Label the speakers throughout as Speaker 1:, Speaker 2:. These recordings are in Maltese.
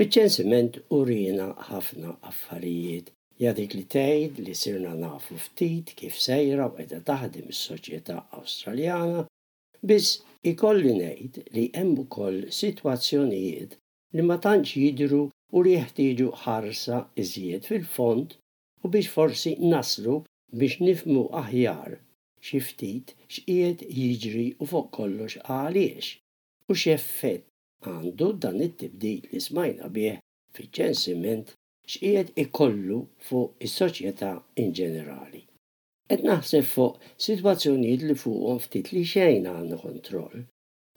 Speaker 1: Iċ-ċensiment uriena ħafna affarijiet. Ja dik li tgħid li sirna nafu ftit kif sejra u qiegħda taħdem is-soċjetà Awstraljana, biss ikolli ngħid li hemm ukoll sitwazzjonijiet li ma tantx jidhru u li jeħtieġu ħarsa iżjed fil-fond u biex forsi naslu biex nifhmu aħjar xi ftit x'qiegħed jiġri u fuq kollox għaliex u x'effett għandu dan it-tibdil li smajna bih fiċ-ċensiment x'qiegħed ikollu fuq is-soċjetà inġenerali. Qed naħseb fuq sitwazzjonijiet li fuqhom ftit li xejn għandna kontroll,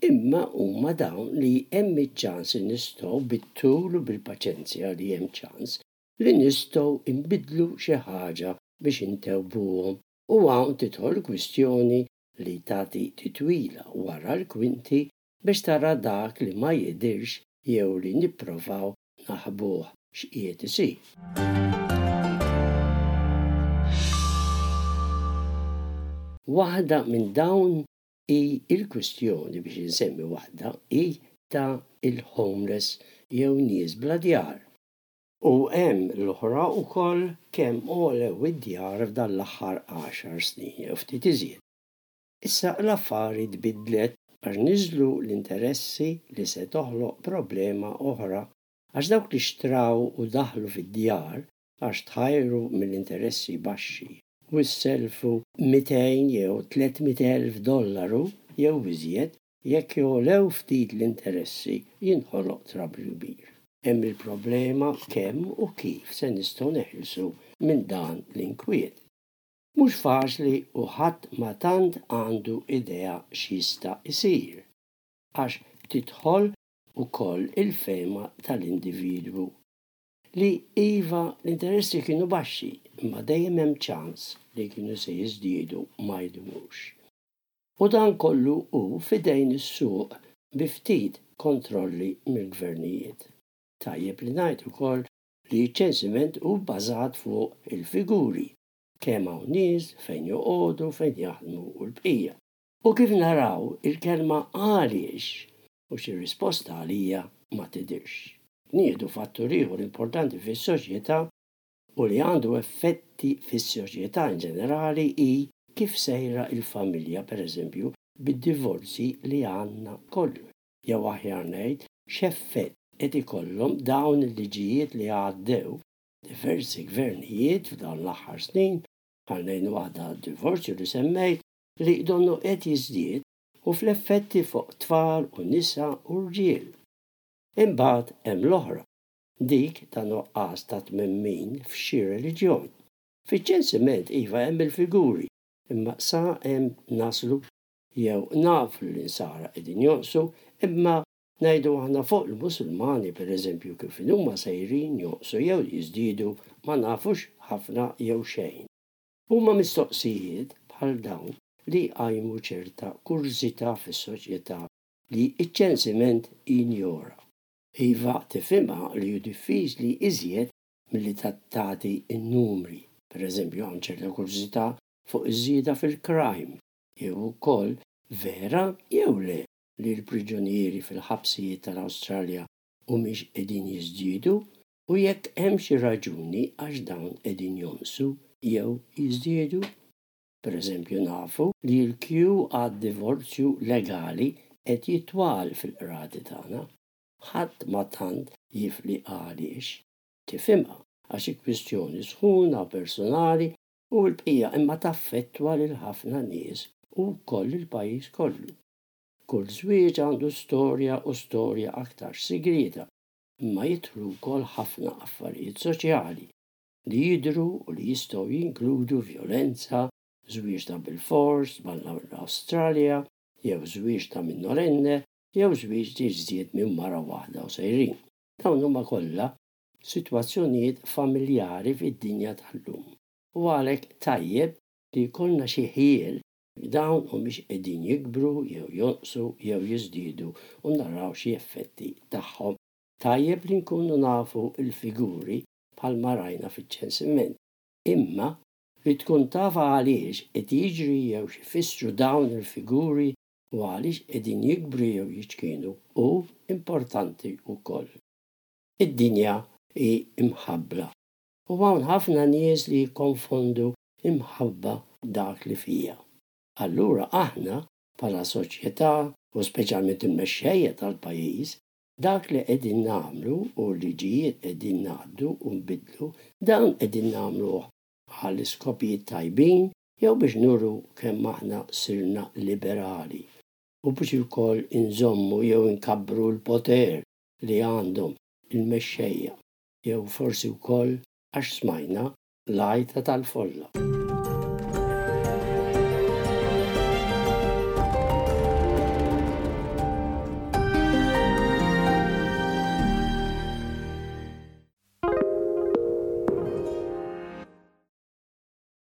Speaker 1: imma huma dawn li hemm iċ-ċans li nistgħu bit-tul u bil-paċenzja li hemm ċans li nistgħu nbiddlu xi ħaġa biex intewwbuhom u hawn tidħol kwistjoni li tagħti titwila wara l-kwinti biex tara dak li ma jidhirx jew li nipprovaw naħbuh x'qiegħed isir. Waħda minn dawn hi l-kwistjoni, biex insemmi waħda, hi ta' il-homeless jew nies bla djar. U hemm l-oħra wkoll kemm għolew id-djar f'dan l-aħħar għaxar snin jew ftit iżjed. Issa l-affari tbiddlet għax niżlu l-interessi li se toħloq problema oħra għax dawk li xtraw u daħlu fid-djar għax tħajru mill-interessi baxxi u sselfu mitejn jew tliet mitt elf dollaru jew iżjed Jekk jogħlew ftit l-interessi, jinħoloq trabli kbir. Hemm il-problema kemm u kif se nistgħu neħilsu minn dan l-inkwiet. Mhux faċli u ħadd ma tant għandu idea x'jista' jsir, għax tidħol ukoll il-fehma tal-individwu, li iva l-interessi kienu baxxi imma dejjem hemm ċans li kienu se jiżdiedu ma jdumux. U dan kollu hu f'idejn is-suq bi ftit kontrolli mill-gvernijiet. Tajjeb li ngħid ukoll li ċ-ċensiment hu bbażat fuq il-figuri, kemm hawn nies, fejn joqogħdu, fejn jaħdmu u l-bqija. U kif naraw, il-kelma għaliex u xi risposta għalija ma tidhirx. Nieħdu fattur ieħor importanti fis-soċjetà u li għandu effetti fis-soċjetà inġenerali hi kif sejra l-familja, pereżempju, bid-divorzji li għandna kollu, jew aħjar ngħid, x'effett qed ikollhom dawn il-liġijiet li għaddew diversi gvernijiet f'dawn l-aħħar snin, bħal ngħid waħda d-divorzju li semmejt, li donnu qed jiżdied, u fl-effetti fuq tfal u nisa u rġiel. Imbagħad hemm l-oħra, Dik ta' nuqqas ta' tmemmin f'xi reliġjon. Fiċ-ċensiment iva hemm il-figuri, imma sa hemm naslu? Jew nafu li l-Insara qegħdin jonqsu, imma ngħidu aħna fuq il-Musulmani pereżempju kif inhuma sejrin jonqsu jew jiżdiedu ma nafux ħafna jew xejn. Huma mistoqsijiet bħal dawn li jqajmu ċerta kurżità fis-soċjetà li ċ-ċensiment jinjora. Iva tifhimha li hu diffiċli iżjed milli tagħti n-numri. Per eżempju hawn ċerta kurżità fuq iż-żieda fil-crime jew ukoll vera jew le li l-priġunieri fil-ħabsijiet tal-Awstralja humiex qegħdin jiżdiedu u jekk hemm xi raġuni għax dawn qegħdin jonqsu jew jiżdiedu. Pereżempju nafu li l-kju għad-divorzju legali qed jitwal fil-qrati tagħna. Ħadd ma tant jif li għaliex. Tifhimha għax hi kwistjoni sħuna, personali u l-bqija imma taffettwa lil ħafna nies u wkoll il-pajjiż kollu. Kull żwieġ għandu storja u storja aktarx sigrieta imma jidħlu wkoll ħafna affarijiet soċjali. li jidhru u li jistgħu jinkludu vjolenza, żwieġ ta' bilfors mal-Awstralja jew żwieġ ta' minorenne jew żwieġ li jiżdied minn mara waħda u sejrin. Dawn huma kollha sitwazzjonijiet familjari fid-dinja tal-lum. U għalhekk tajjeb li jkollna xi ħjiel jekk dawn humiex qegħdin jikbru jew jonqsu jew jiżdiedu u naraw xi effetti tagħhom. Tajjeb li nkunu nafu l-figuri bħalma rajna fiċ-ċensiment, imma, li tkun taf għaliex qed jiġri jew x'ifissru dawn il-figuri u għaliex qegħdin jikbru jew jiċkienu hu importanti wkoll. Id-dinja hi mħabbla u hawn ħafna nies li jikkonfondu l-imħabba b'dak li fiha. Allura aħna, bħala soċjetà u speċjalment il-mexxejja tal-pajjiż, Dak li qegħdin nagħmlu u l-liġijiet qegħdin ngħaddu u nbiddlu, dan qegħdin nagħmluh għal iskopijiet tajbin jew biex nuru kemm aħna sirna liberali u biex ilkoll inżommu jew inkabbru l-poter li għandhom il-mexxejja jew forsi wkoll għax smajna L-għajta tal-folla.